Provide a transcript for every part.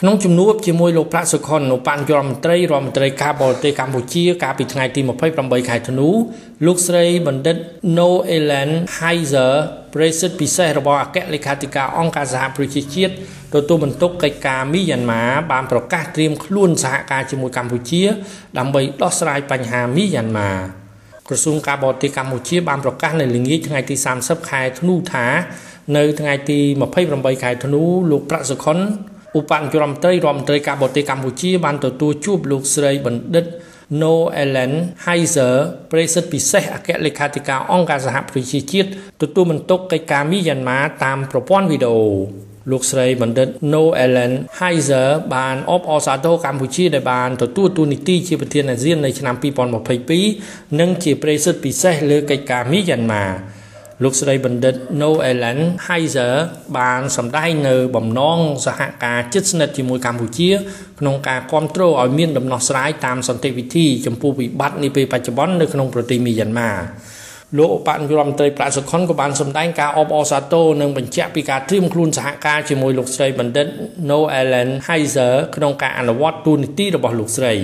ក្នុងជំនួបជាមួយលោកប្រាក់សុខុននៅបញ្ញរដ្ឋមន្ត្រីរដ្ឋមន្ត្រីការបរទេសកម្ពុជាកាលពីថ្ងៃទី28ខែធ្នូលោកស្រីបណ្ឌិត Noelen Heiser ប្រេសិតពិសេសរបស់អគ្គលេខាធិការអង្គការសហប្រជាជាតិទទួលបន្ទុកកិច្ចការមីយ៉ាន់ម៉ាបានប្រកាសត្រៀមខ្លួនសហការជាមួយកម្ពុជា ដើម្បីដោះស្រាយបញ្ហាមីយ៉ាន់ម៉ាក្រសួងការបរទេសកម្ពុជាបានប្រកាសនៅល្ងាចថ្ងៃទី30ខែធ្នូថា នៅថ្ងៃទី28ខែធ្នូលោកប្រាក់សុខុន ឧបនាយករដ្ឋមន្ត្រីរដ្ឋមន្ត្រីការបរទេសកម្ពុជាបានទទួលជួបលោកស្រីបណ្ឌិត No Ellen Heiser ប្រេសិតពិសេសអគ្គលេខាធិការអង្គការសហប្រជាជាតិទទួលបន្ទុកកិច្ចការមីយ៉ាន់ម៉ាតាមប្រព័ន្ធវីដេអូលោកស្រីបណ្ឌិត No Ellen Heiser បានអបអរសាទរកម្ពុជាដែលបានទទួលតួនាទីជាប្រធានអាស៊ាននៅឆ្នាំ2022និងជាប្រេសិតពិសេសលើកិច្ចការមីយ៉ាន់ម៉ា លោកស្រីបណ្ឌិត Noelan Heiser បានសម្ដែងនៅបំណងសហការជិតស្និទ្ធជាមួយកម្ពុជា ក្នុងការគ្រប់គ្រងឲ្យមានដំណោះស្រាយតាមសន្តិវិធីចំពោះវិបត្តិនាពេលបច្ចុប្បន្ននៅក្នុងប្រទេសមីយ៉ាន់ម៉ាលោកឧបនាយករដ្ឋមន្ត្រីប្រាក់សុខុនក៏បានសម្ដែងការអបអរសាទរនិងបញ្ជាក់ពីការត្រៀមខ្លួនសហការជាមួយលោកស្រីបណ្ឌិត Noelan Heiser ក្នុងការអនុវត្តទូនីតិរបស់លោកស្រី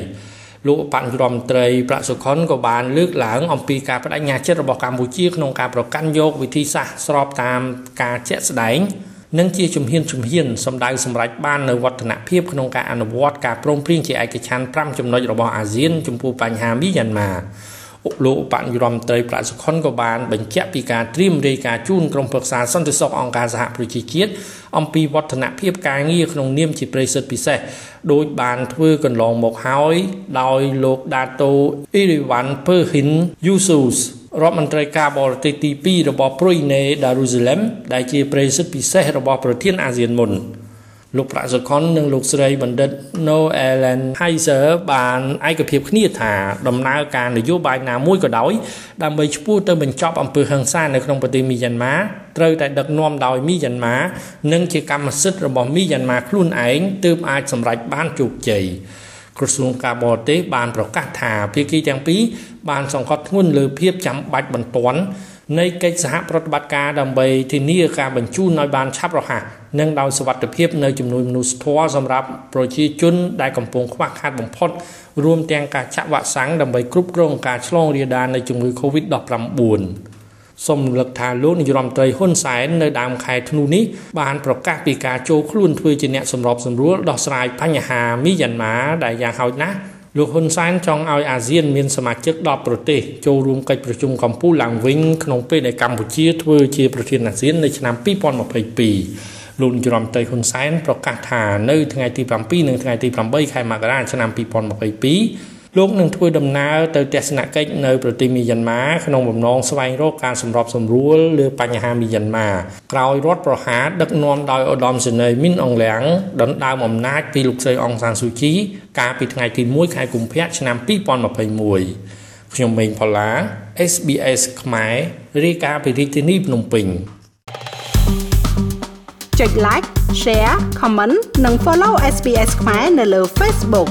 លោកបញ្ញារដ្ឋមន្ត្រីប្រាក់សុខុនក៏បានលើកឡើងអំពីការបដិញ្ញាចិត្តរបស់កម្ពុជាក្នុងការប្រកាន់យកវិធីសាស្ត្រស្របតាមការជាក់ស្ដែងនិងជាជំហានជំហានសម្ដៅសម្រេចបាននៅវឌ្ឍនភាពក្នុងការអនុវត្តការព្រមព្រៀងជាឯកច្ឆន្ទ5ចំណុចរបស់អាស៊ានចំពោះបញ្ហាមីយ៉ាន់ម៉ា លោកឧបនាយករដ្ឋមន្ត្រីប្រាក់សុខុនក៏បានបញ្ជាក់ពីការត្រៀមរាយការណ៍ជូនក្រុមប្រឹក្សាសន្តិសុខអង្គការសហប្រជាជាតិអំពីវឌ្ឍនភាពការងារក្នុងនាមជាប្រិសិទ្ធពិសេសដោយបានធ្វើកន្លងមកហើយដោយលោកដាតូអ៊ីរីវ៉ាន់ពើហ៊ីនយូស៊ូសរដ្ឋមន្ត្រីការបរទេសទី2របស់ប្រុយណេដារូហ្សេឡឹមដែលជាប្រិសិទ្ធពិសេសរបស់ប្រធានអាស៊ានមុន លោកប្រាក់សុខុននិងលោកស្រីបណ្ឌិត Noelen Heiser បានឯកភាពគ្នាថាដំណើរការនយោបាយណាមួយក៏ដោយដើម្បីឈ្មោះទៅបញ្ចប់អំពើហិង្សានៅក្នុងប្រទេសមីយ៉ាន់ម៉ាត្រូវតែដឹកនាំដោយមីយ៉ាន់ម៉ានិងជាកម្មសិទ្ធិរបស់មីយ៉ាន់ម៉ាខ្លួនឯងទើបអាចសម្រេចបានជោគជ័យក្រសួងការបរទេសបានប្រកាសថាភាគីទាំងពីរបានសង្កត់ធ្ងន់លើភាពចាំបាច់បន្ទាន់ នៃកិច្ចសហប្រតិបត្តិការដើម្បីធានាការបញ្ជូនឲ្យបានឆាប់រហ័សនិងដោយសុវត្ថិភាពនៅចំនួនមនុស្សធម៌សម្រាប់ប្រជាជនដែលកំពុងខ្វះខាតបំផុតរួមទាំងការចាក់វ៉ាក់សាំងដើម្បីគ្រប់គ្រងការឆ្លងរាលដាលនៃជំងឺ Covid-19 សូមរំលឹកថាលោកនាយរដ្ឋមន្ត្រីហ៊ុនសែននៅដើមខែធ្នូនេះបានប្រកាសពីការចូលខ្លួនធ្វើជាអ្នកសម្របសម្រួលដោះស្រាយបញ្ហាមីយ៉ាន់ម៉ាដែលយ៉ាងហោចណាស់ លោកហ៊ុនសែនចង់ឲ្យអាស៊ានមានសមាជិក10ប្រទេសចូលរួមកិច្ចប្រជុំកំពូលឡើងវិញក្នុងពេលដែលកម្ពុជាធ្វើជាប្រធានអាស៊ាននៅឆ្នាំ2022លោកនាយរដ្ឋមន្ត្រីហ៊ុនសែនប្រកាសថានៅថ្ងៃទី7និងថ្ងៃទី8ខែមករាឆ្នាំ2022 លោកនឹងធ្វើដំណើរទៅទស្សនកិច្ចនៅប្រទេសមីយ៉ាន់ម៉ាក្នុងបំណងស្វែងរកការសម្របសម្រួលលើបញ្ហាមីយ៉ាន់ម៉ាក្រោយរដ្ឋប្រហារដឹកនាំដោយឧត្តមសេនីយ៍មីនអងលៀងដណ្ដើមអំណាចពីលោកស្រីអងសានស៊ូជីកាលពីថ្ងៃទី1ខែកុម្ភៈឆ្នាំ2021ខ្ញុំម៉េងផល្លា SBS ខ្មែររាយការណ៍ពីរាជធានីភ្នំពេញចុច like share comment និង follow SBS ខ្មែរនៅលើ Facebook